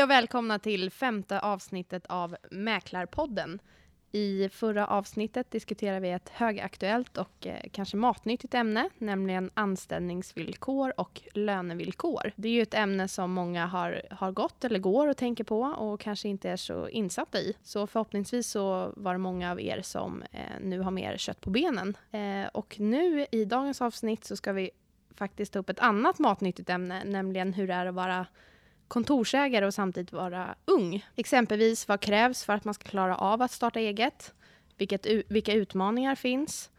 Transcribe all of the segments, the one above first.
Hej och välkomna till femte avsnittet av Mäklarpodden. I förra avsnittet diskuterade vi ett högaktuellt och eh, kanske matnyttigt ämne, nämligen anställningsvillkor och lönevillkor. Det är ju ett ämne som många har, har gått eller går och tänker på och kanske inte är så insatta i. Så förhoppningsvis så var det många av er som eh, nu har mer kött på benen. Eh, och nu i dagens avsnitt så ska vi faktiskt ta upp ett annat matnyttigt ämne, nämligen hur det är att vara kontorsägare och samtidigt vara ung. Exempelvis vad krävs för att man ska klara av att starta eget? Vilket, vilka utmaningar finns?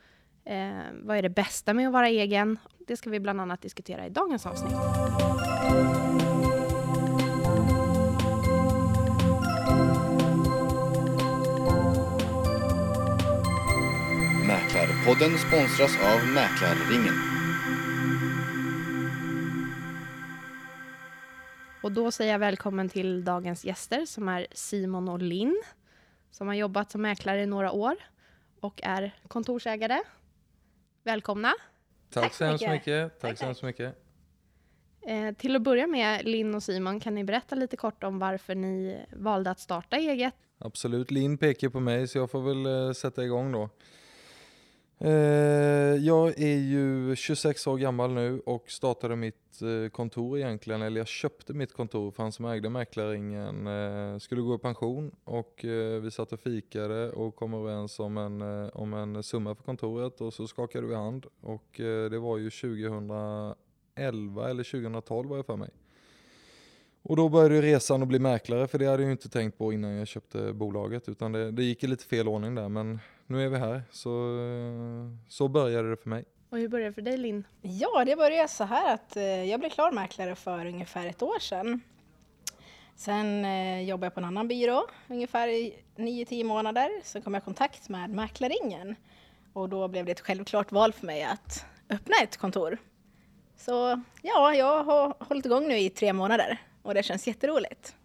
Eh, vad är det bästa med att vara egen? Det ska vi bland annat diskutera i dagens avsnitt. Mäklarpodden sponsras av Mäklarringen. Och då säger jag välkommen till dagens gäster som är Simon och Linn som har jobbat som mäklare i några år och är kontorsägare. Välkomna! Tack, tack så hemskt mycket. Tack, tack så hemskt mycket. Eh, till att börja med, Linn och Simon, kan ni berätta lite kort om varför ni valde att starta eget? Absolut, Linn pekar på mig så jag får väl eh, sätta igång då. Eh, jag är ju 26 år gammal nu och startade mitt eh, kontor egentligen, eller jag köpte mitt kontor för han som ägde mäklaringen eh, skulle gå i pension och eh, vi satt och fikade och kom överens om en, eh, om en summa för kontoret och så skakade vi hand och eh, det var ju 2011 eller 2012 var jag för mig. Och då började resan att bli mäklare för det hade jag inte tänkt på innan jag köpte bolaget utan det, det gick i lite fel ordning där men nu är vi här. Så, så började det för mig. Och hur började det för dig Linn? Ja, det började så här att eh, jag blev klar mäklare för ungefär ett år sedan. Sen eh, jobbade jag på en annan byrå ungefär i 9-10 månader. Sen kom jag i kontakt med Mäklarringen och då blev det ett självklart val för mig att öppna ett kontor. Så ja, jag har hållit igång nu i tre månader och det känns jätteroligt.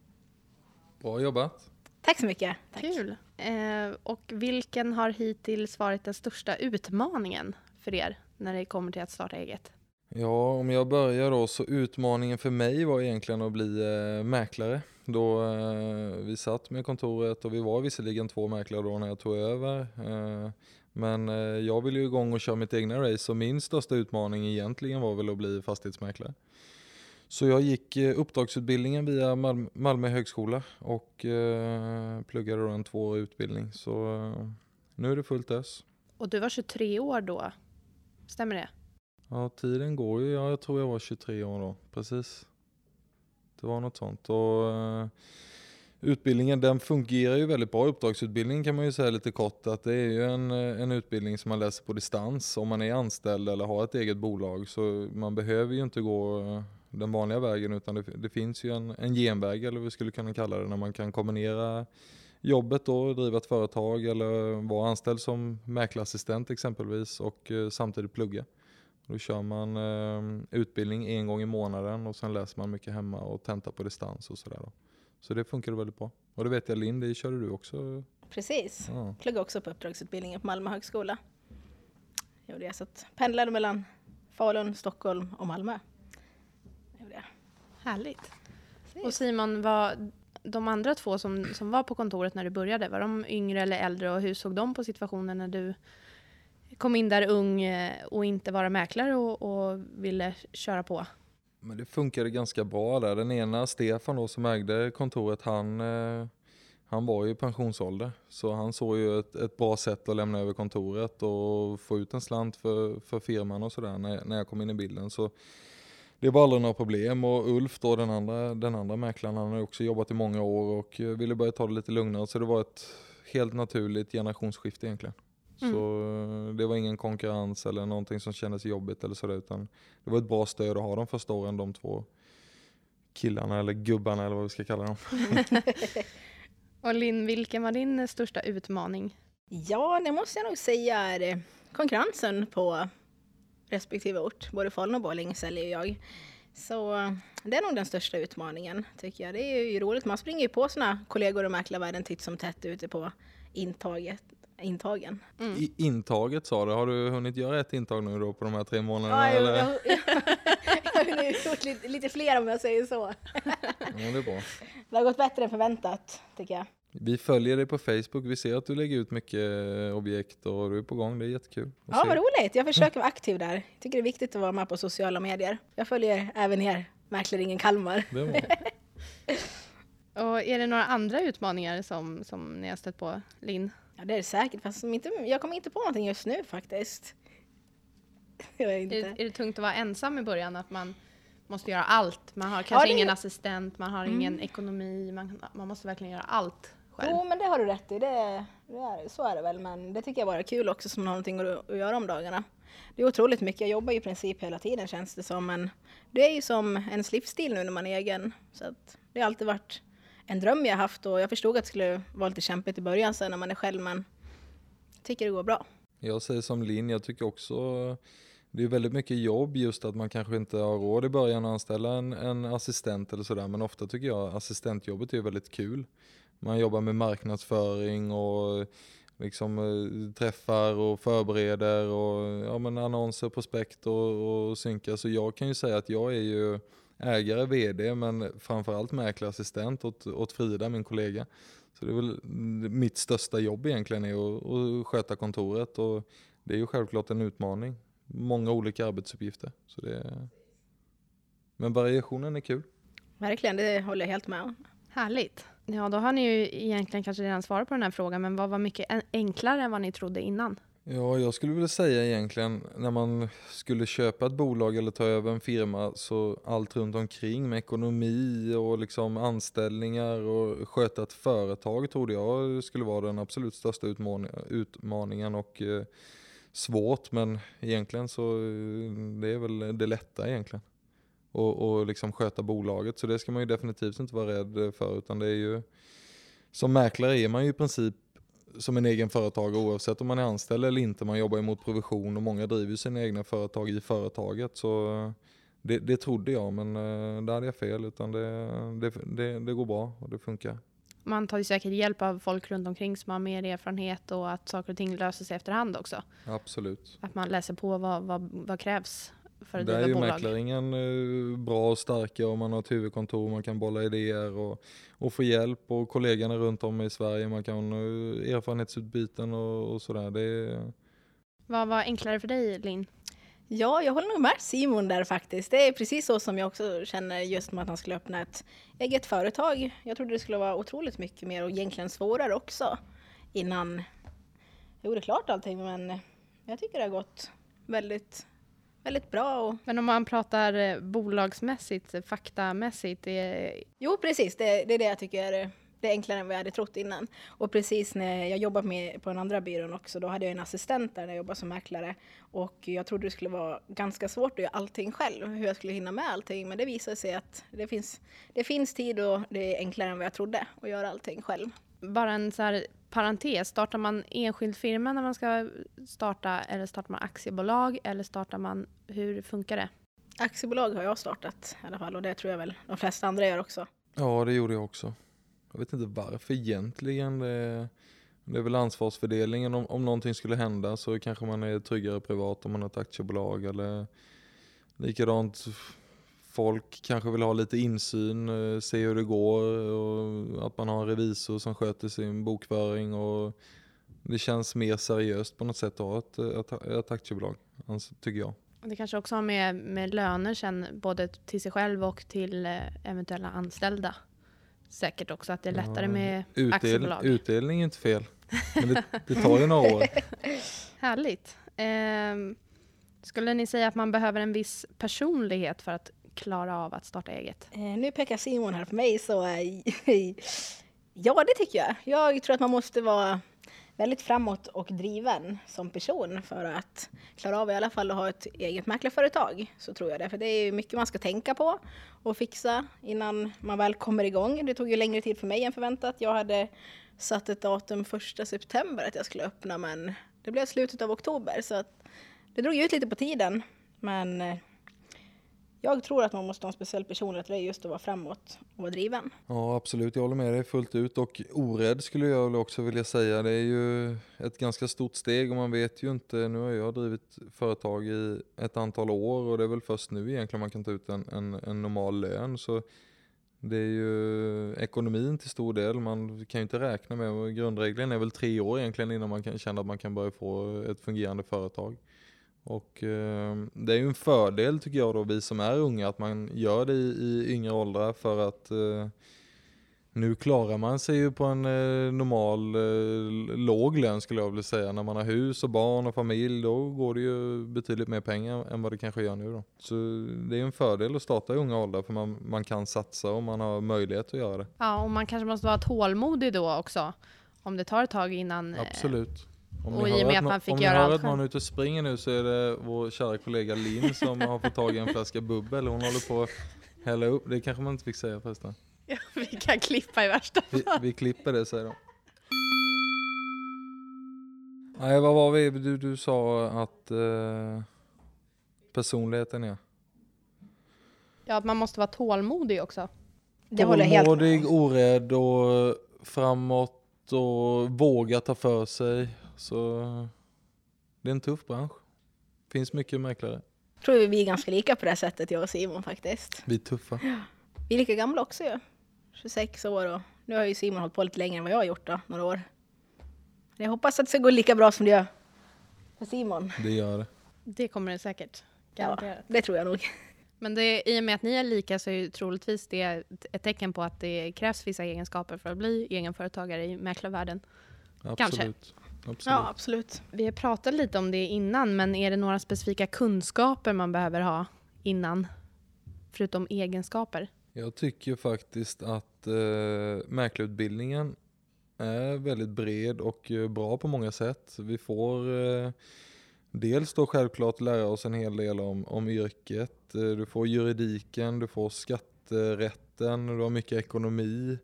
Bra jobbat! Tack så mycket! Tack. Kul! Eh, och vilken har hittills varit den största utmaningen för er när det kommer till att starta eget? Ja, om jag börjar då så utmaningen för mig var egentligen att bli eh, mäklare. Då eh, vi satt med kontoret och vi var visserligen två mäklare då när jag tog över. Eh, men eh, jag ville ju igång och köra mitt egna race och min största utmaning egentligen var väl att bli fastighetsmäklare. Så jag gick eh, uppdragsutbildningen via Malmö, Malmö högskola och eh, pluggade då en tvåårig utbildning. Så eh, nu är det fullt ös. Och du var 23 år då? Stämmer det? Ja, tiden går ju. Ja, jag tror jag var 23 år då. Precis. Det var något sånt. Och, eh, utbildningen den fungerar ju väldigt bra. Uppdragsutbildningen kan man ju säga lite kort att det är ju en, en utbildning som man läser på distans om man är anställd eller har ett eget bolag. Så man behöver ju inte gå den vanliga vägen utan det, det, finns ju en, en genväg eller vad vi skulle kunna kalla det när man kan kombinera jobbet då, driva ett företag eller vara anställd som mäklarassistent exempelvis och eh, samtidigt plugga. Då kör man eh, utbildning en gång i månaden och sen läser man mycket hemma och tentar på distans och sådär. Så det funkar väldigt bra. Och det vet jag Linn, det körde du också? Precis, ja. pluggade också på uppdragsutbildningen på Malmö högskola. Gjorde jag så att pendlade mellan Falun, Stockholm och Malmö. Härligt. Och Simon, var de andra två som, som var på kontoret när du började, var de yngre eller äldre och hur såg de på situationen när du kom in där ung eh, och inte vara mäklare och, och ville köra på? Men det funkade ganska bra där. Den ena, Stefan då, som ägde kontoret, han, eh, han var ju i pensionsålder. Så han såg ju ett, ett bra sätt att lämna över kontoret och få ut en slant för, för firman och sådär när, när jag kom in i bilden. Så det var aldrig några problem och Ulf då den andra, den andra mäklaren han har också jobbat i många år och ville börja ta det lite lugnare så det var ett helt naturligt generationsskifte egentligen. Mm. Så eh, det var ingen konkurrens eller någonting som kändes jobbigt eller sådär utan det var ett bra stöd att ha de första åren de två killarna eller gubbarna eller vad vi ska kalla dem. och Linn, vilken var din största utmaning? Ja, det måste jag nog säga är konkurrensen på respektive ort. Både Falun och Borlänge säljer jag. Så det är nog den största utmaningen tycker jag. Det är ju roligt. Man springer ju på sina kollegor och mäklarvärlden titt som tätt ute på intaget. Intagen. Mm. I, intaget sa du, har du hunnit göra ett intag nu då på de här tre månaderna? Ja, jag, jag, jag, har nu gjort lite, lite fler om jag säger så. Ja, det är bra. Det har gått bättre än förväntat, tycker jag. Vi följer dig på Facebook, vi ser att du lägger ut mycket eh, objekt och du är på gång, det är jättekul. Ja, vad roligt. Jag försöker vara aktiv där. Jag tycker det är viktigt att vara med på sociala medier. Jag följer även er, Mäklarringen Kalmar. Och är det några andra utmaningar som, som ni har stött på, Linn? Ja, det är det säkert, fast inte, jag kommer inte på någonting just nu faktiskt. Är Är, är det tungt att vara ensam i början? Att man måste göra allt? Man har kanske är- ingen assistent, man har ingen ekonomi, man, man måste verkligen göra allt själv. Jo, men det har du rätt i. Det, det är, så är det väl, men det tycker jag bara är kul också som har någonting att, att göra om dagarna. Det är otroligt mycket. Jag jobbar i princip hela tiden känns det som, men det är ju som ens livsstil nu när man är egen. Så att det har alltid varit en dröm jag haft och jag förstod att det skulle vara lite kämpigt i början sen när man är själv, men jag tycker det går bra. Jag säger som Linn, jag tycker också det är väldigt mycket jobb just att man kanske inte har råd i början att anställa en, en assistent eller sådär. Men ofta tycker jag assistentjobbet är väldigt kul. Man jobbar med marknadsföring och liksom eh, träffar och förbereder och ja, men annonser, prospekt och, och synkar. Så jag kan ju säga att jag är ju ägare, vd men framförallt mäklarassistent åt, åt Frida, min kollega. Så det är väl mm, mitt största jobb egentligen är att, att sköta kontoret och det är ju självklart en utmaning. Många olika arbetsuppgifter. Så det är... Men variationen är kul. Verkligen, det håller jag helt med om. Härligt. Ja, då har ni ju egentligen kanske redan svarat på den här frågan, men vad var mycket enklare än vad ni trodde innan? Ja, jag skulle vilja säga egentligen när man skulle köpa ett bolag eller ta över en firma så allt runt omkring med ekonomi och liksom anställningar och sköta ett företag trodde jag skulle vara den absolut största utmaning- utmaningen och eh, svårt men egentligen så eh, det är väl det lätta egentligen. Och, och liksom sköta bolaget så det ska man ju definitivt inte vara rädd för utan det är ju som mäklare är man ju i princip som en egen företagare oavsett om man är anställd eller inte. Man jobbar ju mot provision och många driver sina egna företag i företaget. Så det, det trodde jag men eh, där hade jag fel utan det, det, det, det går bra och det funkar. Man tar ju säkert hjälp av folk runt omkring som har mer erfarenhet och att saker och ting löser sig efterhand också. Absolut. Att man läser på vad, vad, vad krävs för att Där är ju bolag. mäklaringen eh, bra och starka och man har ett huvudkontor, man kan bolla idéer och, och få hjälp och kollegorna runt om i Sverige, man kan eh, erfarenhetsutbyten och, och sådär. Det är, Vad var enklare för dig, Linn? Ja, jag håller nog med Simon där faktiskt. Det är precis så som jag också känner just med att han skulle öppna ett eget företag. Jag trodde det skulle vara otroligt mycket mer och egentligen svårare också innan jag gjorde klart allting. Men jag tycker det har gått väldigt, väldigt bra. Och, Men om man pratar eh, bolagsmässigt, eh, faktamässigt, det, jo, precis. Det, det är det jag tycker är det är enklare än vad jag hade trott innan. Och precis när jag jobbade med på den andra byrån också, då hade jag en assistent där när jag jobbade som mäklare. Och jag trodde det skulle vara ganska svårt att göra allting själv, hur jag skulle hinna med allting. Men det visade sig att det finns, det finns tid och det är enklare än vad jag trodde att göra allting själv. bara en så här parentes, startar man enskild firma när man ska starta eller startar man aktiebolag eller startar man, hur funkar det? Aktiebolag har jag startat i alla fall och det tror jag väl de flesta andra gör också. Ja, det gjorde jag också. Jag vet inte varför egentligen. Det, det är väl ansvarsfördelningen. Om, om någonting skulle hända så kanske man är tryggare privat om man har ett aktiebolag. Eller likadant, folk kanske vill ha lite insyn, eh, se hur det går och att man har en revisor som sköter sin bokföring. Och det känns mer seriöst på något sätt att ha ett, ett, ett aktiebolag, tycker jag. Det kanske också har med, med löner sen, både till sig själv och till eh, eventuella anställda. Säkert också att det är lättare Ja, med Utdel, aktiebolag. utdelning är inte fel, men det, det tar ju några år. Härligt. Ehm, skulle ni säga att man behöver en viss personlighet för att klara av att starta eget? Eh, nu pekar Simon här på mig så eh, ja det tycker jag. Jag tror att man måste vara väldigt framåt och driven som person för att klara av i alla fall att ha ett eget mäklarföretag. Så tror jag det. För det är ju mycket man ska tänka på och fixa innan man väl kommer igång. Det tog ju längre tid för mig än förväntat. Jag hade satt ett datum första september att jag skulle öppna men det blev slutet av oktober så att det drog ut lite på tiden. Men eh, jag tror att man måste ha en speciell personlighet det det, just att vara framåt och vara driven. Ja, absolut. Jag håller med dig fullt ut. Och orädd skulle jag också vilja säga. Det är ju ett ganska stort steg och man vet ju inte. Nu har jag drivit företag i ett antal år och det är väl först nu egentligen man kan ta ut en, en, en normal lön. Så det är ju ekonomin till stor del. Man kan ju inte räkna med, grundregeln är väl tre år egentligen innan man kan känna att man kan börja få ett fungerande företag. Och eh, det är ju en fördel tycker jag då, vi som är unga, att man gör det i, i yngre åldrar för att eh, nu klarar man sig ju på en eh, normal eh, låg lön skulle jag vilja säga. När man har hus och barn och familj då går det ju betydligt mer pengar än vad det kanske gör nu då. Så det är en fördel att starta i unga åldrar för man, man kan satsa och man har möjlighet att göra det. Ja, och man kanske måste vara tålmodig då också. Om det tar ett tag innan. eh, Absolut. Om och i och med att man fick om ni göra hör allt att någon är ute och springer nu så är det vår kära kollega Linn som har fått tag i en flaska bubbel. Hon håller på att hälla upp. Det kanske man inte fick säga förresten. Vi kan klippa i värsta Vi, vi klipper det säger de. Nej, vad var vi? Du, du sa att eh, personligheten är. Ja, att man måste vara tålmodig också. Det håller helt Tålmodig, orädd och framåt och våga ta för sig. Så det är en tuff bransch. Finns mycket mäklare. tror vi är ganska lika på det sättet, jag och Simon faktiskt. Vi är tuffa. Vi är lika gamla också ju. 26 år och nu har ju Simon hållit på lite längre än vad jag har gjort då, några år. Jag hoppas att det ska gå lika bra som det gör för Simon. Det gör det. Det kommer det säkert. Ja, Garanterat. det tror jag nog. Men det, i och med att ni är lika så är ju troligtvis det ett- ett tecken på att det krävs vissa egenskaper för att bli egenföretagare i mäklarvärlden. Absolut. Kanske. Absolut. Ja, absolut. Vi har pratat lite om det innan, men är det några specifika kunskaper man behöver ha innan? Förutom egenskaper. Jag tycker faktiskt att eh, mäklarutbildningen är väldigt bred och eh, bra på många sätt. Vi får eh, dels då självklart lära oss en hel del om, om yrket. Eh, du får juridiken, du får skatterätten, du har mycket ekonomi.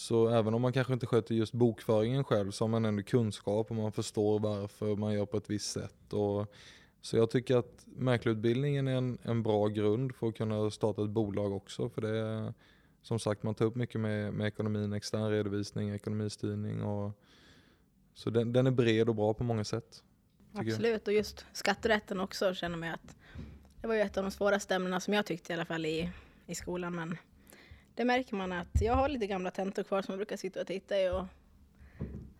Så även om man kanske inte sköter just bokföringen själv så har man ändå kunskap och man förstår varför man gör på ett visst sätt. Och, så jag tycker att mäklarutbildningen är en, en bra grund för att kunna starta ett bolag också. För det är som sagt, man tar upp mycket med, med ekonomin, extern redovisning, ekonomistyrning. Och, så den, den är bred och bra på många sätt. jag. Absolut, och just skatterätten också känner jag att det var ju ett av de svåraste ämnena som jag tyckte i alla fall i, i skolan. Men det märker man att jag har lite gamla tentor kvar som jag brukar sitta och titta i och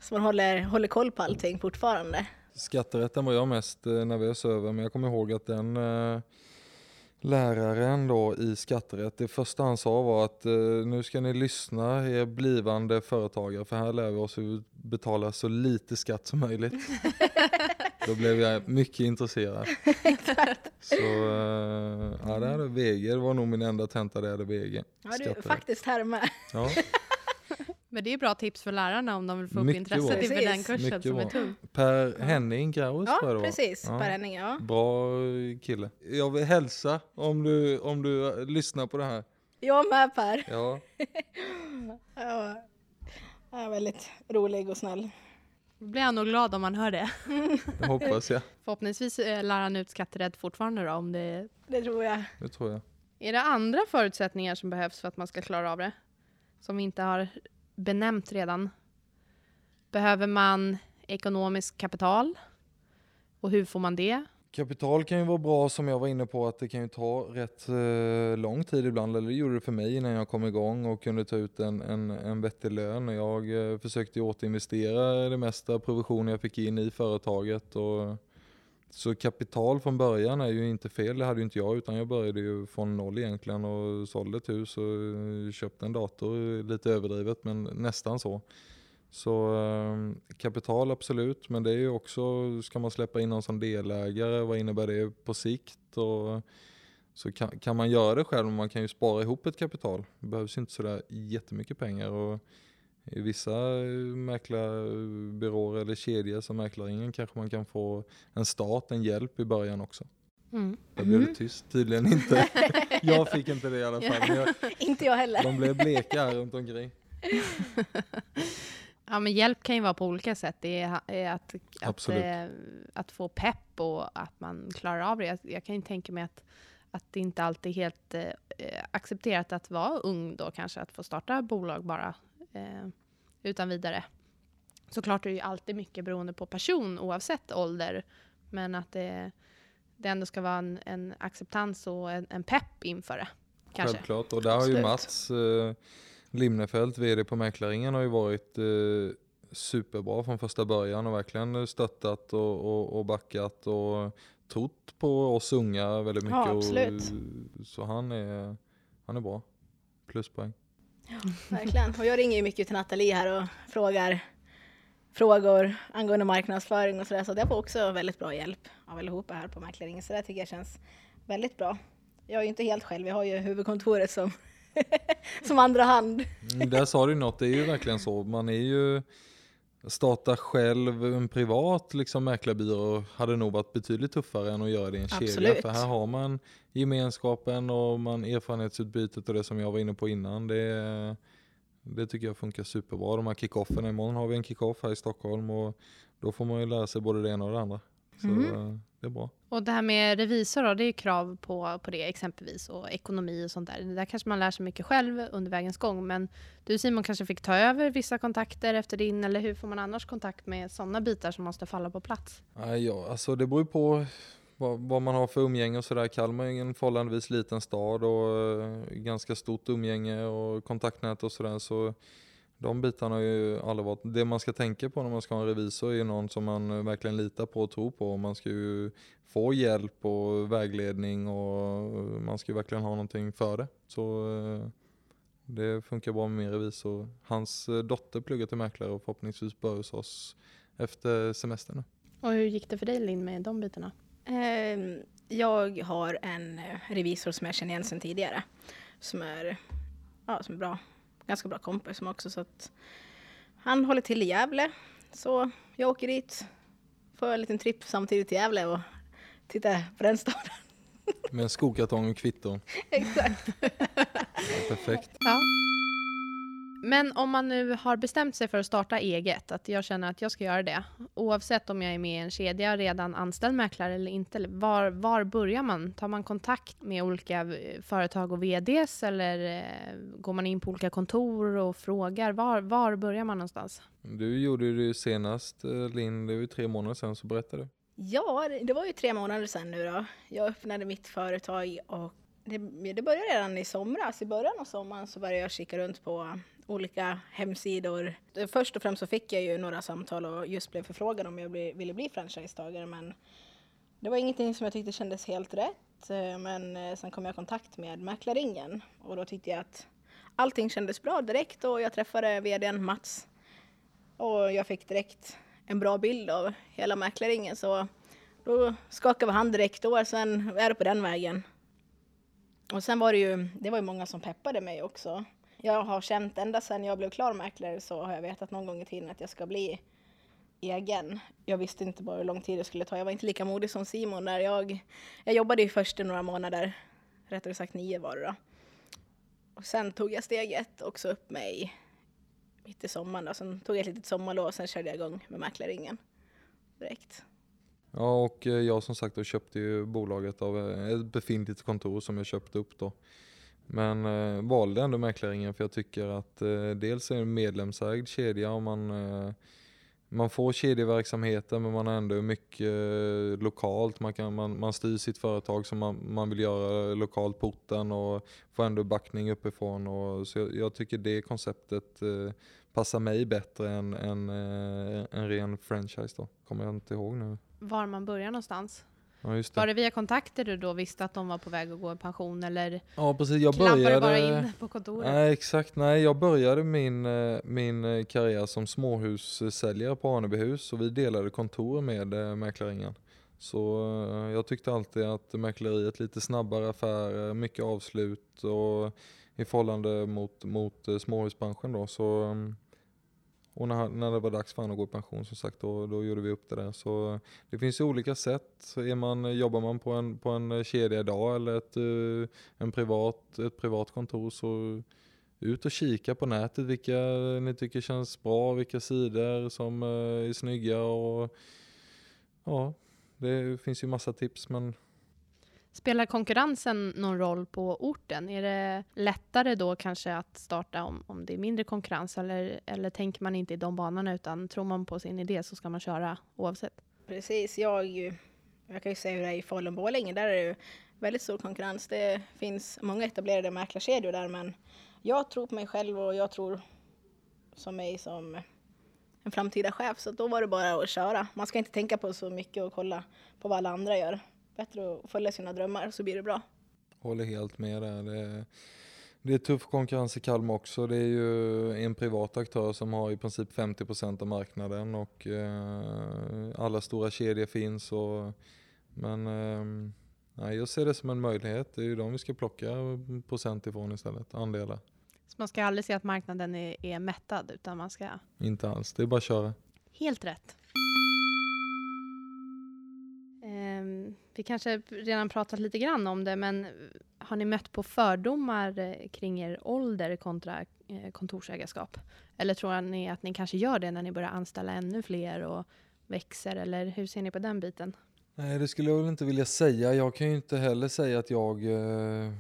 så man håller, håller koll på allting fortfarande. Skatterätten var jag mest eh, nervös över, men jag kommer ihåg att den eh, läraren då i skatterätt, det första han sa var att eh, nu ska ni lyssna, er blivande företagare, för här lär vi oss hur vi betalar så lite skatt som möjligt. Då blev jag mycket intresserad. Så eh, ja, det hade VG, det var nog min enda tenta där jag hade VG. Ja, du Skatterätt. faktiskt här med. Ja, Men det är bra tips för lärarna om de vill få upp Mycket intresset bra. inför den Precis. kursen Mycket som är bra. tung. Per Henning Graus tror jag det Ja, var. precis. Ja. Per Henning, ja. Bra kille. Jag vill hälsa om du, om du lyssnar på det här. Jag med Per. Ja, Ja, ja, väldigt rolig och snäll. Då blir han nog glad om man hör det. det hoppas jag. Förhoppningsvis eh, lär han ut skatterätt fortfarande då. Om det... Det tror jag. Det tror jag. Är det andra förutsättningar som behövs för att man ska klara av det? Som vi inte har benämnt redan? Behöver man ekonomiskt kapital? Och hur får man det? Kapital kan ju vara bra som jag var inne på att det kan ju ta rätt eh, lång tid ibland. Eller det gjorde det för mig innan jag kom igång och kunde ta ut en, en, en vettig lön. Jag eh, försökte ju återinvestera det mesta provisionen jag fick in i företaget. Och, så kapital från början är ju inte fel, det hade ju inte jag utan jag började ju från noll egentligen och sålde ett hus och köpte en dator, lite överdrivet men nästan så. Så eh, kapital absolut, men det är ju också, ska man släppa in någon som delägare, vad innebär det på sikt? Och, så kan, kan man göra det själv, man kan ju spara ihop ett kapital. Det behövs inte sådär jättemycket pengar. Och I vissa eh, mäklarbyråer eller kedjor som Mäklarringen kanske man kan få en start, en hjälp i början också. Mm. Det blev det tyst, tydligen inte. jag fick inte det i alla fall. Jag, Inte jag heller. de blev bleka här runt omkring. Ja, men hjälp kan ju vara på olika sätt. Det är, att, att, Absolut. eh, att få pepp och att man klarar av det. Jag, jag kan ju tänka mig att, att det inte alltid är helt eh, accepterat att vara ung då kanske, att få starta bolag bara eh, utan vidare. Såklart är det ju alltid mycket beroende på person oavsett ålder, men att det, det ändå ska vara en, en acceptans och en, en pepp inför det. Kanske. Självklart, och där har ju. Mats eh, Limnefelt, vd på Mäklarringen, har ju varit eh, superbra från första början och verkligen stöttat och, och, och backat och trott på oss unga väldigt mycket. Ja, absolut. Och, så han är, han är bra. Pluspoäng. Verkligen. Och jag ringer ju mycket till Nathalie här och frågar frågor angående marknadsföring och sådär. Så jag får också väldigt bra hjälp av allihopa här på Mäklarringen. Så det tycker jag känns väldigt bra. Jag är ju inte helt själv, jag har ju huvudkontoret som, som andra hand. Mm, där sa du något, det är ju verkligen så. Man är ju, starta själv en privat liksom, mäklarbyrå hade nog varit betydligt tuffare än att göra det i en kedja. Absolut. För här har man gemenskapen och man erfarenhetsutbytet och det som jag var inne på innan. Det, det tycker jag funkar superbra. De här kickofferna, imorgon har vi en kickoff här i Stockholm och då får man ju lära sig både det ena och det andra. Så eh, det är bra. Och det här med revisor då, det är krav på, på det exempelvis och ekonomi och sånt där. Det där kanske man lär sig mycket själv under vägens gång. Men du Simon kanske fick ta över vissa kontakter efter din eller hur får man annars kontakt med sådana bitar som måste falla på plats? Ja, alltså det beror på vad, vad man har för umgänge och sådär. Kalmar är en förhållandevis liten stad och eh, ganska stort umgänge och kontaktnät och sådär. Så de bitarna har ju aldrig varit... Det man ska tänka på när man ska ha en revisor är någon som man verkligen litar på och tror på. Man ska ju få hjälp och vägledning och man ska ju verkligen ha någonting för det. Så eh, det funkar bra med min revisor. Hans eh, dotter pluggar till mäklare och förhoppningsvis börjar hos oss efter semestern nu. Och hur gick det för dig Linn med de bitarna? Ehm, Jag har en eh, revisor som jag känner igen sedan tidigare. Som är, ja, som är bra, ganska bra kompis som också. Så att han håller till i Gävle. Så jag åker dit, får en liten tripp samtidigt till Gävle och tittar på den staden. Med en skokartong och kvitton. Exakt. Ja, perfekt. Ja. Men om man nu har bestämt sig för att starta eget, att jag känner att jag ska göra det, oavsett om jag är med i en kedja, redan anställd mäklare eller inte, var, var börjar man? Tar man kontakt med olika eh, företag och VDs eller eh, går man in på olika kontor och frågar? Var, var börjar man någonstans? Du gjorde ju det senast eh, Linn, det var ju tre månader sedan, så berätta du. Ja, det- det var ju tre månader sedan nu då. Jag öppnade mitt företag och det, det började redan i somras. I början av sommaren så började jag kika runt på olika hemsidor. Först och främst så fick jag ju några samtal och just blev förfrågad om jag ville bli franchisetagare men det var ingenting som jag tyckte kändes helt rätt. Eh, men eh, sen kom jag i kontakt med Mäklarringen och då tyckte jag att allting kändes bra direkt och jag träffade vdn Mats och jag fick direkt en bra bild av hela Mäklarringen så då skakade vi hand direkt och sen är det på den vägen. Och sen var det ju, det var ju många som peppade mig också. Jag har känt ända sedan jag blev klar mäklare så har jag vetat någon gång i tiden att jag ska bli egen. Jag visste inte bara hur lång tid det skulle ta. Jag var inte lika modig som Simon när jag, jag jobbade ju först i några månader, rättare sagt nio var det då. Och sen tog jag steget och så upp mig mitt i sommaren då. Sen tog jag ett litet sommarlov och sen körde jag igång med mäklarringen direkt. Ja, och eh, jag som sagt då köpte ju bolaget av eh, ett befintligt kontor som jag köpte upp då. Men eh, valde ändå Mäklaringen för jag tycker att eh, dels är det en medlemsägd kedja och man, eh, man får kedjeverksamheten men man är ändå mycket eh, lokalt. Man, kan, man, man styr sitt företag som man, man vill göra lokalt på orten och får ändå backning uppifrån. Och, så jag, jag tycker det konceptet eh, passar mig bättre än, än eh, en ren franchise då. Kommer jag inte ihåg nu. Var man börjar någonstans? Ja det. Var det via kontakter du då visste att de var på väg att gå i pension eller Ja precis, jag klampade började... bara in på kontoret? Nej exakt, nej jag började min, eh, min eh, karriär som småhussäljare på Anebihus och vi delade kontor med eh, Mäklaringen. Så jag tyckte alltid att mäkleriet lite snabbare affärer, mycket avslut och i förhållande mot, mot småhusbranschen då. Så, mm, och när, när det var dags för honom att gå i pension som sagt, då, då gjorde vi upp det där. Så det finns ju olika sätt. Så Är man, jobbar man på en, på en eh, kedja idag eller ett, eh, en privat, ett privat kontor så ut och kika på nätet vilka ni tycker känns bra, vilka sidor som eh, är snygga och ja, det finns ju massa tips men Spelar konkurrensen någon roll på orten? Är det lättare då kanske att starta om, om det är mindre konkurrens eller, eller tänker man inte i de banorna utan tror man på sin idé så ska man köra oavsett? Precis, jag, jag kan ju säga hur det är i Falun-Borlänge. Där är det ju väldigt stor konkurrens. Det finns många etablerade mäklarkedjor där men jag tror på mig själv och jag tror som mig som en framtida chef. Så då var det bara att köra. Man ska inte tänka på så mycket och kolla på vad alla andra gör. Bättre att följa sina drömmar så blir det bra. Håller helt med där. Det är, det är tuff konkurrens i Kalmar också. Det är ju en privat aktör som har i princip 50% av marknaden och eh, alla stora kedjor finns. Och, men eh, nej, jag ser det som en möjlighet. Det är ju de vi ska plocka procent ifrån istället, andelar. Så man ska aldrig se att marknaden är, är mättad utan man ska... Inte alls, det är bara att köra. Helt rätt. Vi kanske redan pratat lite grann om det, men eh, har ni mött på fördomar eh, kring er ålder kontra eh, kontorsägarskap? Eller tror ni att ni kanske gör det när ni börjar anställa ännu fler och växer? Eller hur ser ni på den biten? Nej, det skulle jag väl inte vilja säga. Jag kan ju inte heller säga att jag eh,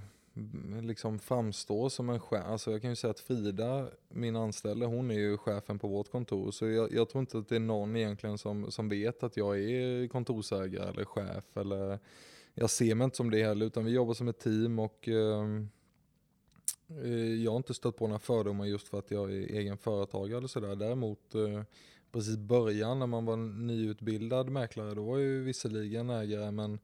liksom framstår som en chef. Alltså jag kan ju säga att Frida, min anställda, hon är ju chefen på vårt kontor. Så jag, jag, tror inte att det är någon egentligen som, som vet att jag är kontorsägare eller chef. Eller, jag ser mig inte som det heller, utan vi jobbar som ett team och ehm, eh, jag har inte stött på några fördomar just för att jag är egen företagare eller sådär. Däremot eh, precis början när man var nyutbildad mäklare, då var jag ju visserligen ägare men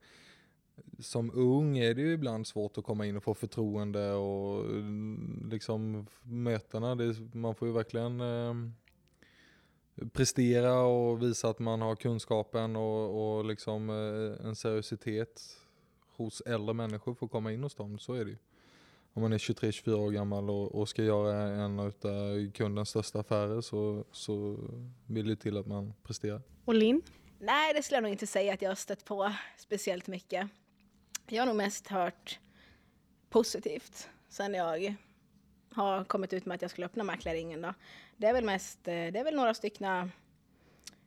som ung är det ju ibland svårt att komma in och få förtroende och mm, liksom mötena, det, man får ju verkligen eh, prestera och visa att man har kunskapen och, och liksom eh, en seriositet hos äldre människor för att komma in hos dem, så är det ju. Om man är 23-24 år gammal och, och, ska göra en av kundens största affärer så, så vill det till att man presterar. Och Linn? Nej, det skulle jag nog inte säga att jag har stött på speciellt mycket. Jag har nog mest hört positivt sen jag har kommit ut med att jag skulle öppna Mäklarringen. Då. Det är väl mest, eh, det är väl några stycken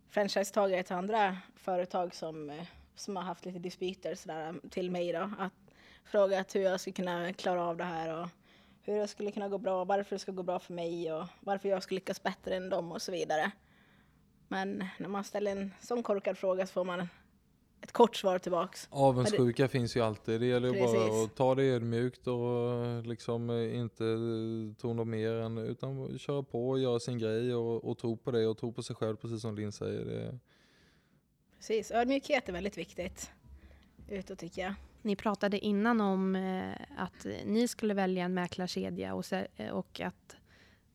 franchisetagare till andra företag som, eh, som har haft lite dispyter sådär, eh, till mig då. Att frågat hur jag skulle kunna klara av det här och hur det skulle kunna gå bra, varför det ska gå bra för mig och varför jag ska lyckas bättre än dem och så vidare. Men när man ställer en sån korkad fråga så får man ett kort svar tillbaks. Avundsjuka det... finns ju alltid. Det gäller ju bara att ta det ödmjukt och liksom inte tona mer än utan köra på och göra sin grej och, och tro på det och tro på sig själv precis som Linn säger. Det... Precis, ödmjukhet är väldigt viktigt utåt tycker jag. Ni pratade innan om eh, att ni skulle välja en mäklarkedja och, och att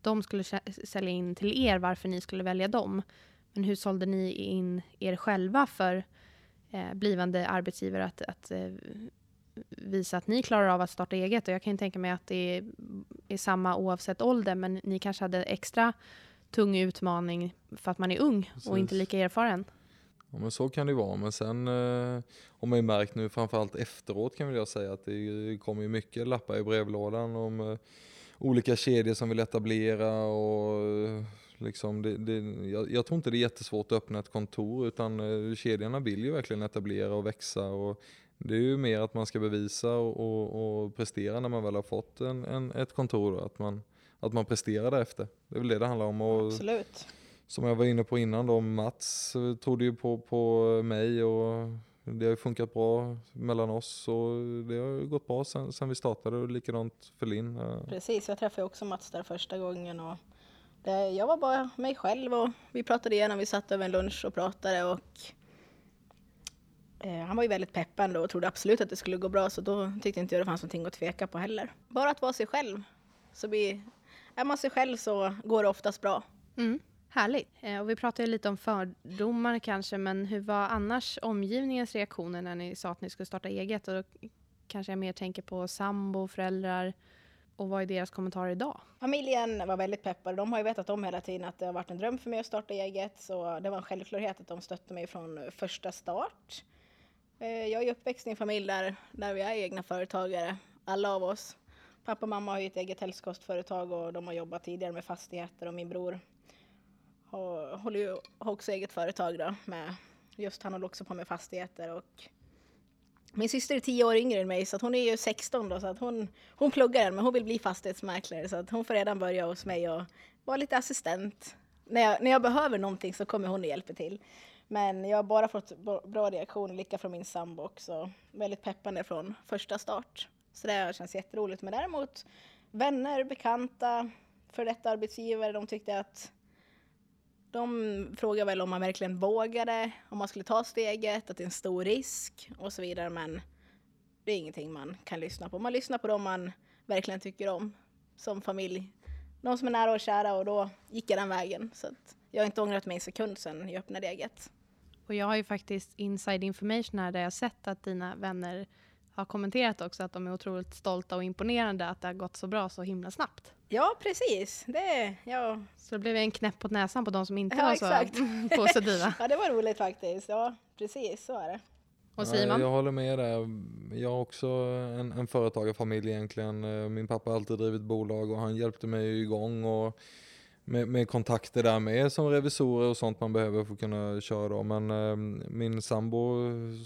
de skulle sälja in till er varför ni skulle välja dem. Men hur sålde ni in er själva för eh, blivande arbetsgivare att, att eh, visa att ni klarar av att starta eget. Och jag kan tänka mig att det är, är samma oavsett ålder, men ni kanske hade extra tung utmaning för att man är ung Precis. och inte lika erfaren. Ja men så kan det vara, men sen eh, har man ju märkt nu framförallt efteråt kan jag säga att det kommer ju mycket lappar i brevlådan om eh, olika kedjor som vill etablera och Liksom det, det, jag, jag, tror inte det är jättesvårt att öppna ett kontor utan eh, kedjorna vill ju verkligen etablera och växa. Och det är ju mer att man ska bevisa och, och, och prestera när man väl har fått en, en, ett kontor. Då, att, man, att man presterar därefter. Det är väl det det handlar om. Och, Absolut. Som jag var inne på innan då, Mats eh, trodde ju på, på mig och det har ju funkat bra mellan oss och det har gått bra sen, sen vi startade och likadant för Linn. Precis, jag träffade också Mats där första gången och Eh, jag var bara mig själv och vi pratade igenom, vi satt över en lunch och pratade och eh, han var ju väldigt peppande och trodde absolut att det skulle gå bra så då tyckte inte jag det fanns någonting att tveka på heller. Bara att vara sig själv. Så blir, är man sig själv så går det oftast bra. Mm. Härligt. Eh, och vi pratade lite om fördomar kanske, men hur var annars omgivningens reaktioner när ni sa att ni skulle starta eget? Och då kanske jag mer tänker på sambo, föräldrar, och vad är deras kommentarer idag? Familjen var väldigt peppade. De har ju vetat om hela tiden att det har varit en dröm för mig att starta eget. Så det var en självklarhet att de stötte mig från första start. Eh, jag är uppväxt i en familj där, där vi är egna företagare, alla av oss. Pappa och mamma har ju ett eget hälsokostföretag och de har jobbat tidigare med fastigheter och min bror har, håller ju också eget företag då med, just han håller också på med fastigheter och min syster är tio år yngre än mig så att hon är ju 16 då så att hon, hon pluggar än men hon vill bli fastighetsmäklare så att hon får redan börja hos mig och vara lite assistent. När jag, när jag behöver någonting så kommer hon och hjälper till. Men jag har bara fått bra reaktioner, lika från min sambo också. Väldigt peppande från första start. Så det känns jätteroligt. Men däremot vänner, bekanta, för detta arbetsgivare, de tyckte att de frågar väl om man verkligen vågade, om man skulle ta steget, att det är en stor risk och så vidare. Men det är ingenting man kan lyssna på. Man lyssnar på dem man verkligen tycker om som familj. Någon som är nära och kära och då gick jag den vägen. Så jag har inte ångrat mig en sekund sedan jag öppnade eget. Och jag har ju faktiskt inside information här där jag sett att dina vänner har kommenterat också att de är otroligt stolta och imponerade att det har gått så bra så himla snabbt. Ja, precis. Det, ja. Så det blev en knäpp på näsan på de som inte ja, var exakt. så positiva. ja, det var roligt faktiskt. Ja, precis så är det. Och Simon? Ja, jag håller med där. Jag har också en, en företagarfamilj egentligen. Min pappa har alltid drivit bolag och han hjälpte mig igång. Och med, med, kontakter där med som revisorer och sånt man behöver för att kunna köra då. Men eh, min sambo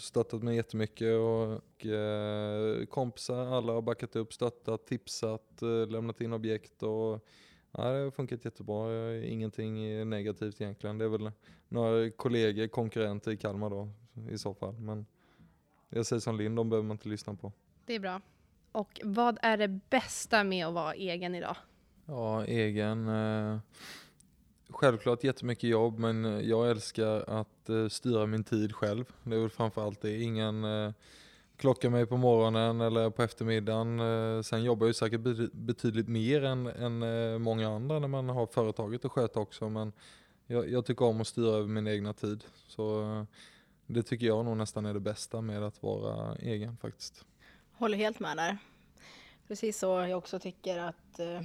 stöttat mig jättemycket och eh, kompisar, alla har backat upp, stöttat, tipsat, eh, lämnat in objekt och ja, det har funkat jättebra. Eh, ingenting negativt egentligen. Det är väl några kollegor, konkurrenter i Kalmar då i så fall. Men jag säger som Linn, de behöver man inte lyssna på. Det är bra. Och vad är det bästa med att vara egen idag? Ja, egen. Eh, självklart jättemycket jobb men jag älskar att eh, styra min tid själv. Det är väl framförallt det. Ingen eh, klockar mig på morgonen eller på eftermiddagen. Eh, sen jobbar jag ju säkert betydligt mer än, än eh, många andra när man har företaget att sköta också. Men jag, jag tycker om att styra över min egna tid. Så eh, det tycker jag nog nästan är det bästa med att vara egen faktiskt. Håller helt med där. Precis så jag också tycker att eh,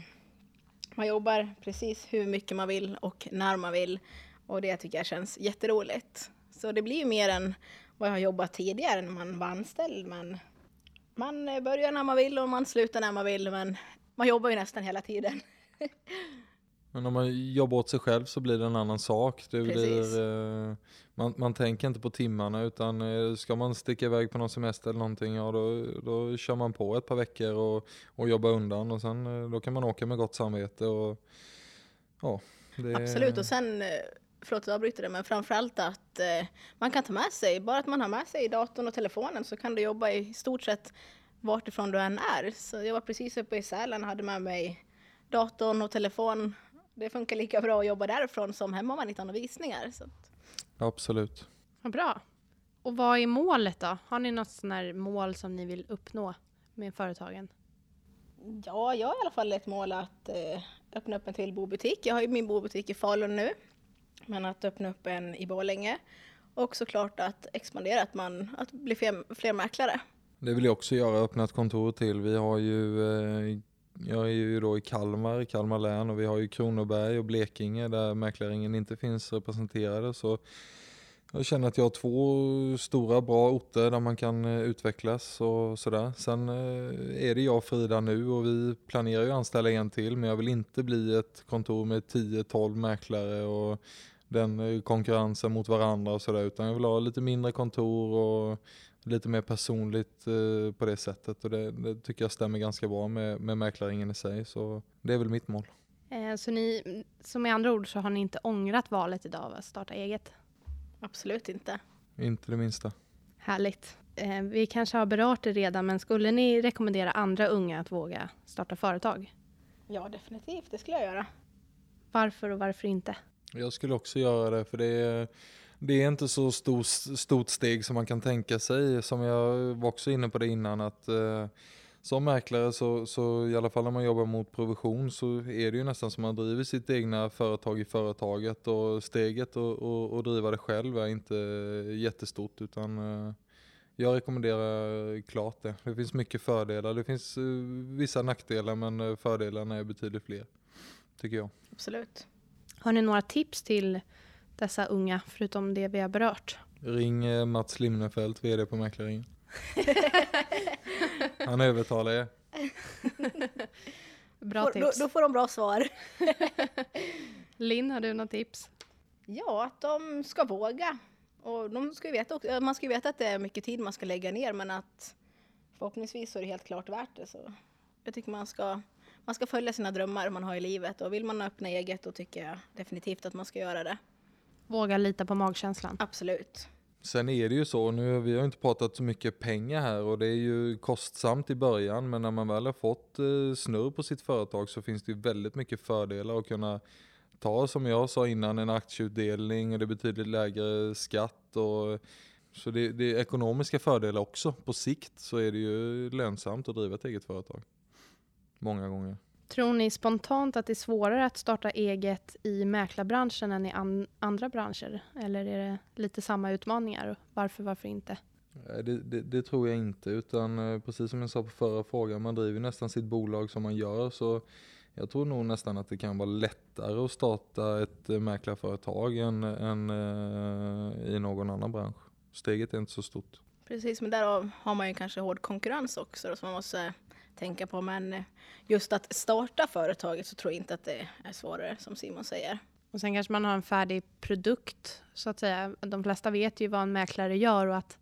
man jobbar precis hur mycket man vill och när man vill. Och det tycker jag känns jätteroligt. Så det blir ju mer än vad jag har jobbat tidigare när man var anställd. Men man börjar när man vill och man slutar när man vill. Men man jobbar ju nästan hela tiden. Men om man jobbar åt sig själv så blir det en annan sak. Det blir, eh, man, man tänker inte på timmarna utan eh, ska man sticka iväg på någon semester eller någonting, ja då, då kör man på ett par veckor och, och jobbar undan och sen eh, då kan man åka med gott samvete. Och, ja, det... Absolut och sen, förlåt jag avbryter det, men framförallt att eh, man kan ta med sig, bara att man har med sig datorn och telefonen så kan du jobba i stort sett vart ifrån du än är. Så jag var precis uppe i Sälen och hade med mig datorn och telefon det funkar lika bra att jobba därifrån som hemma om man inte har några visningar. Så. Absolut. Vad bra. Och vad är målet då? Har ni något sån mål som ni vill uppnå med företagen? Ja, jag har i alla fall ett mål att eh, öppna upp en till bobutik. Jag har ju min bobutik i Falun nu, men att öppna upp en i Borlänge och såklart att expandera, att, man, att bli fler, fler mäklare. Det vill jag också göra, öppna ett kontor till. Vi har ju eh, jag är ju då i Kalmar, i Kalmar län och vi har ju Kronoberg och Blekinge där mäklaringen inte finns representerade. Så jag känner att jag har två stora bra orter där man kan eh, utvecklas och sådär. Sen eh, är det jag och Frida nu och vi planerar ju att anställa en till men jag vill inte bli ett kontor med 10-12 mäklare och den eh, konkurrensen mot varandra och sådär utan jag vill ha lite mindre kontor och lite mer personligt eh, på det sättet och det, det, tycker jag stämmer ganska bra med, med mäklaringen i sig så det är väl mitt mål. Eh, så ni, så med andra ord så har ni inte ångrat valet idag att starta eget? Absolut inte. Inte det minsta. Härligt. Eh, vi kanske har berört det redan men skulle ni rekommendera andra unga att våga starta företag? Ja definitivt, det skulle jag göra. Varför och varför inte? Jag skulle också göra det för det är det är inte så stor, stort steg som man kan tänka sig. Som jag var också inne på det innan att eh, som mäklare så, så i alla fall när man jobbar mot provision så är det ju nästan som man driver sitt egna företag i företaget och steget och, och, och driva det själv är inte jättestort utan eh, jag rekommenderar klart det. Det finns mycket fördelar. Det finns eh, vissa nackdelar men eh, fördelarna är betydligt fler. Tycker jag. Absolut. Har ni några tips till dessa unga, förutom det vi har berört? Ring eh, Mats Limnefelt, vd på Mäklaringen. Han övertalar er. bra tips. Då, då, får de bra svar. Linn, har du några tips? Ja, att de ska våga Och de ska ju veta också, man ska ju veta att det är mycket tid man ska lägga ner men att förhoppningsvis så är det helt klart värt det. Så jag tycker man ska, man ska följa sina drömmar man har i livet och vill man öppna eget då tycker jag definitivt att man ska göra det. Våga lita på magkänslan. Absolut. Sen är det ju så, nu vi har inte pratat så mycket pengar här och det är ju kostsamt i början men när man väl har fått eh, snurr på sitt företag så finns det ju väldigt mycket fördelar att kunna ta som jag sa innan en aktieutdelning och det är betydligt lägre skatt och så det, det är ekonomiska fördelar också. På sikt så är det ju lönsamt att driva ett eget företag. Många gånger. Tror ni spontant att det är svårare att starta eget i mäklarbranschen än i an andra branscher? Eller är det lite samma utmaningar? Varför, varför inte? Det, det, det, tror jag inte, utan eh, precis som jag sa på förra frågan, man driver nästan sitt bolag som man gör. Så jag tror nog nästan att det kan vara lättare att starta ett eh, mäklarföretag än, än uh, i någon annan bransch. Steget är inte så stort. Precis, men där har man ju kanske hård konkurrens också som man måste tänka på. Men just att starta företaget så tror jag inte att det är svårare som Simon säger. Och sen kanske man har en färdig produkt så att säga. De flesta vet ju vad en mäklare gör och att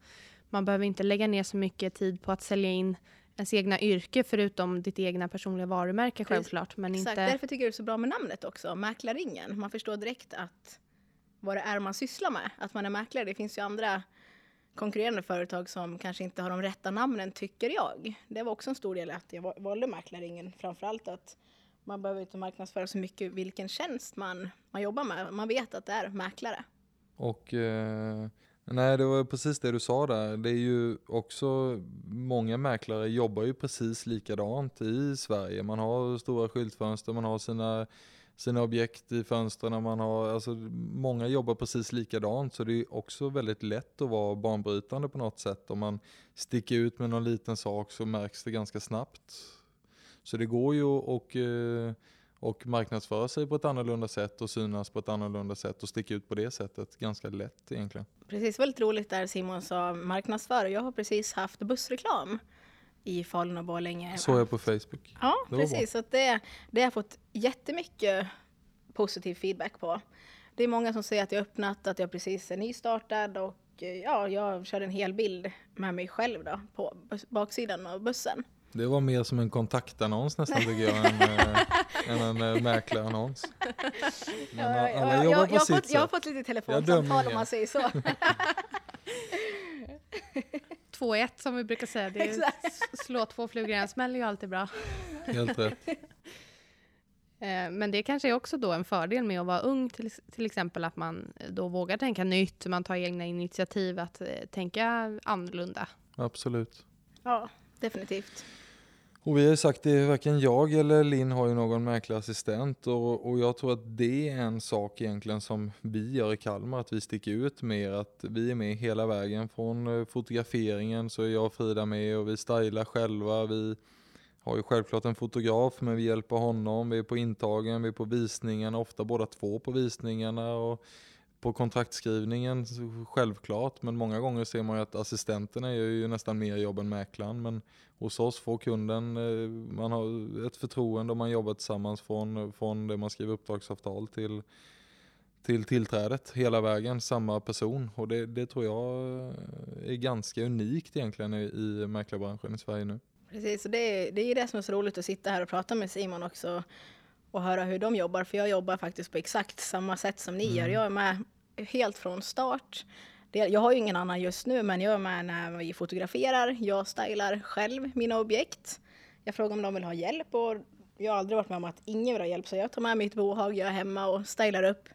man behöver inte lägga ner så mycket tid på att sälja in ens egna yrke förutom ditt egna personliga varumärke självklart. Men Exakt, inte... därför tycker jag det är så bra med namnet också, Mäklarringen. Man förstår direkt att vad det är man sysslar med, att man är mäklare. Det finns ju andra konkurrerande företag som kanske inte har de rätta namnen, tycker jag. Det var också en stor del att jag valde Mäklarringen, framförallt att man behöver inte marknadsföra så mycket vilken tjänst man, man jobbar med. Man vet att det är mäklare. Och eh, nej, det var precis det du sa där. Det är ju också, många mäklare jobbar ju precis likadant i Sverige. Man har stora skyltfönster, man har sina sina objekt i fönstren. Man har, alltså, många jobbar precis likadant så det är också väldigt lätt att vara banbrytande på något sätt. Om man sticker ut med någon liten sak så märks det ganska snabbt. Så det går ju att och, eh, och marknadsföra sig på ett annorlunda sätt och synas på ett annorlunda sätt och sticka ut på det sättet ganska lätt egentligen. Precis, väldigt roligt där Simon sa marknadsföra. Jag har precis haft bussreklam i Falun och Borlänge. Såg jag på Facebook. Ja, precis. Så det, det har jag fått jättemycket positiv feedback på. Det är många som säger att jag öppnat, att jag precis är nystartad och ja, jag körde en hel bild med mig själv då på baksidan av bussen. Det var mer som en kontaktannons nästan tycker jag, än, äh, än en äh, mäklarannons. Men ja, alla ja, jobbar jag, på jag sitt fått, sätt. Jag har fått lite telefonsamtal om man säger så. 2-1 som vi brukar säga. Det är slå två flugor i en smäll är ju alltid bra. Helt rätt. Eh, men det kanske är också då en fördel med att vara ung, till, till exempel att man då vågar tänka nytt, man tar egna initiativ att eh, tänka annorlunda. Absolut. Ja, definitivt. Och vi har ju sagt det, varken jag eller Linn har ju någon mäklarassistent och, och jag tror att det är en sak egentligen som vi gör i Kalmar, att vi sticker ut mer, att vi är med hela vägen. Från eh, fotograferingen så är jag och Frida med och vi stylar själva, vi har ju självklart en fotograf men vi hjälper honom, vi är på intagen, vi är på visningen, ofta båda två på visningarna och på kontraktskrivningen självklart men många gånger ser man ju att assistenterna gör ju nästan mer jobb än mäklaren men hos oss får kunden, eh, man har ett förtroende och man jobbar tillsammans från, från det man skriver uppdragsavtal till till tillträdet hela vägen, samma person. Och det, det tror jag är ganska unikt egentligen i, i mäklarbranschen i Sverige nu. Precis, och det, är, det är det som är så roligt att sitta här och prata med Simon också och höra hur de jobbar. För jag jobbar faktiskt på exakt samma sätt som ni mm. gör. Jag är med helt från start. Jag har ju ingen annan just nu, men jag är med när vi fotograferar. Jag stylar själv mina objekt. Jag frågar om de vill ha hjälp och jag har aldrig varit med om att ingen vill ha hjälp. Så jag tar med mitt bohag, jag är hemma och stylar upp.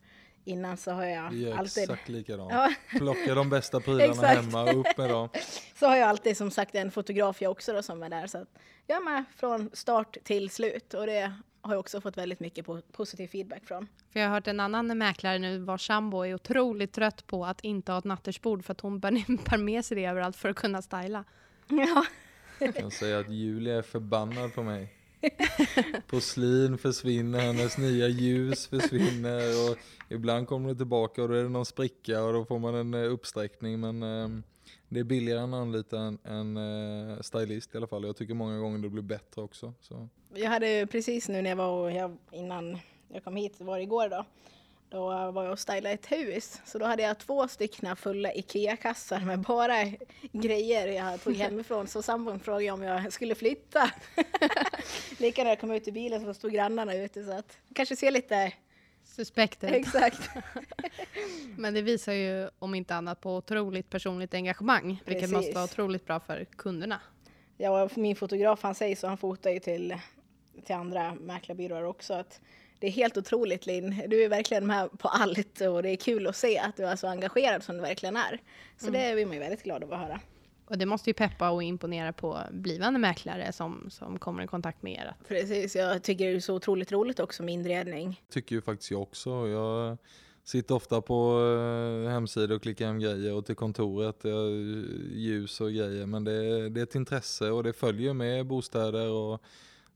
Innan så har jag Vi är alltid... exakt likadant. Ja. Plocka de bästa prylarna hemma, upp med dem. Så har jag alltid som sagt en fotograf jag också då, som är där. Så jag är med från start till slut och det har jag också fått väldigt mycket positiv feedback från. För jag har hört en annan mäklare nu vars sambo är otroligt trött på att inte ha ett nattersbord för att hon bär med sig det överallt för att kunna styla. Ja. Jag kan säga att Julia är förbannad på mig. Porslin försvinner, hennes nya ljus försvinner och ibland kommer det tillbaka och då är det någon spricka och då får man en eh, uppsträckning men eh, det är billigare än att anlita en, en uh, stylist i alla fall. Jag tycker många gånger det blir bättre också. Så. Jag hade precis nu när jag var och jag, innan jag kom hit, var det igår då, Då var jag och stylade ett hus. Så då hade jag två stycken fulla IKEA-kassar med bara grejer jag tog hemifrån. Så sambon frågade om jag skulle flytta. Lika när jag kom ut i bilen så stod grannarna ute så att kanske ser lite Suspektet. exakt. Men det visar ju om inte annat på otroligt personligt engagemang. Vilket måste vara otroligt bra för kunderna. Ja, och min fotograf han säger så, han fotar ju till, till andra mäklarbyråer också. Att det är helt otroligt Linn, du är verkligen med på allt och det är kul att se att du är så engagerad som du verkligen är. Så det blir man ju väldigt glad av att höra. Och det måste ju peppa och imponera på blivande mäklare som, som kommer i kontakt med er. Precis, jag tycker det är så otroligt roligt också med inredning. tycker ju faktiskt jag också. Jag sitter ofta på eh, hemsidor och klickar hem grejer och till kontoret, eh, ljus och grejer. Men det, det är ett intresse och det följer med bostäder och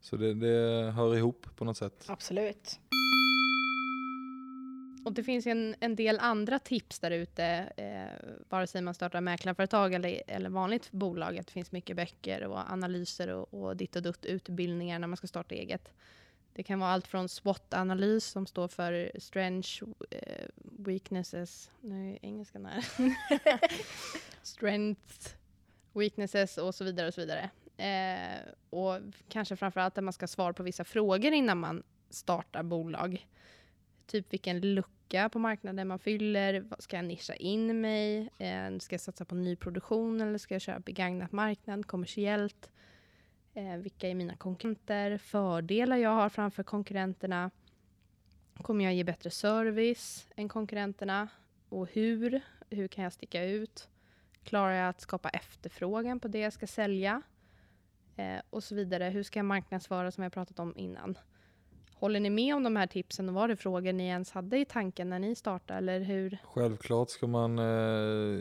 så det, det hör ihop på något sätt. Absolut. Och det finns ju en, en del andra tips där ute, eh, vare sig man startar mäklarföretag eller, eller vanligt bolag. Att det finns mycket böcker och analyser och, och ditt och dutt utbildningar när man ska starta eget. Det kan vara allt från SWOT-analys som står för Strengths, eh, Weaknesses, nu är engelskan här. Strengths, Weaknesses och så vidare och så vidare. Eh, och kanske framförallt att man ska svara på vissa frågor innan man startar bolag typ vilken lucka på marknaden man fyller. Ska jag nischa in mig? Eh, ska jag satsa på nyproduktion eller ska jag köra begagnat marknad kommersiellt? Eh, vilka är mina konkurrenter? Fördelar jag har framför konkurrenterna? Kommer jag ge bättre service än konkurrenterna? Och hur? Hur kan jag sticka ut? Klarar jag att skapa efterfrågan på det jag ska sälja? Eh, och så vidare. Hur ska jag marknadsföra som jag pratat om innan? Håller ni med om de här tipsen och var det frågor ni ens hade i tanken när ni startade eller hur? Självklart ska man eh,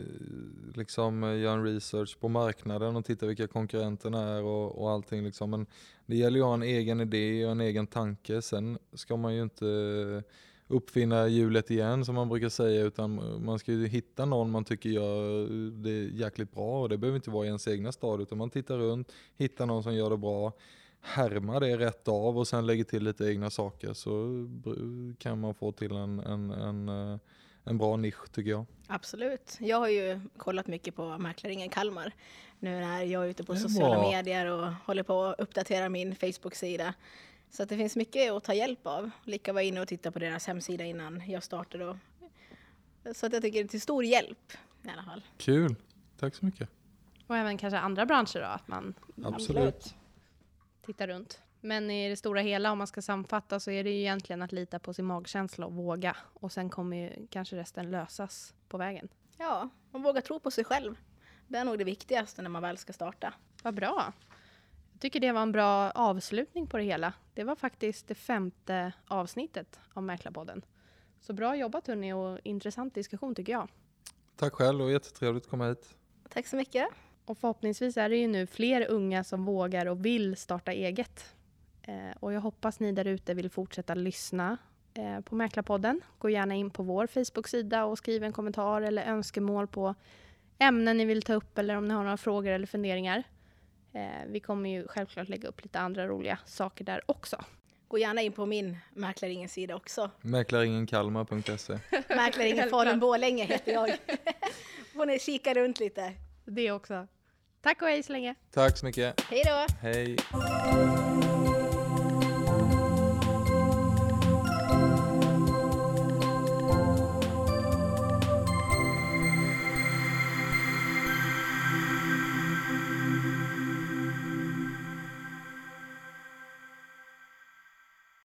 liksom göra en research på marknaden och titta vilka konkurrenterna är och, och allting liksom. Men det gäller ju att ha en egen idé och en egen tanke. Sen ska man ju inte uppfinna hjulet igen som man brukar säga utan man ska ju hitta någon man tycker gör det jäkligt bra och det behöver inte vara i ens egna stad utan man tittar runt, hittar någon som gör det bra, härmar det rätt av och sen lägger till lite egna saker så kan man få till en, en, en, eh, en bra nisch tycker jag. Absolut. Jag har ju kollat mycket på Mäklaringen Kalmar nu när jag är ute på sociala bra. medier och håller på att uppdatera min Facebook-sida. Så att det finns mycket att ta hjälp av. Lika var inne och titta på deras hemsida innan jag startade. Och... Så att jag tycker det är till stor hjälp i alla fall. Kul, tack så mycket. Och även kanske andra branscher då, att man Absolut. Tittar runt. Men i det stora hela, om man ska sammanfatta, så är det ju egentligen att lita på sin magkänsla och våga. Och sen kommer ju kanske resten lösas på vägen. Ja, man vågar tro på sig själv. Det är nog det viktigaste när man väl ska starta. Vad bra! Jag tycker det var en bra avslutning på det hela. Det var faktiskt det femte avsnittet av Mäklarpodden. Så bra jobbat hörni och intressant diskussion tycker jag. Tack själv och jättetrevligt att komma hit. Tack så mycket. Och förhoppningsvis är det ju nu fler unga som vågar och vill starta eget. Eh, och jag hoppas ni där ute vill fortsätta lyssna eh, på Mäklarpodden. Gå gärna in på vår Facebook-sida och skriv en kommentar eller önskemål på ämnen ni vill ta upp eller om ni har några frågor eller funderingar. Eh, vi kommer ju självklart lägga upp lite andra roliga saker där också. Gå gärna in på min Mäklaringens sida också. Mäklaringenkalmar.se Mäklaringen Självklart. Falun Borlänge heter jag. får ni kika runt lite. Det också. Tack och hej så länge! Tack så mycket. Hej då! Hej.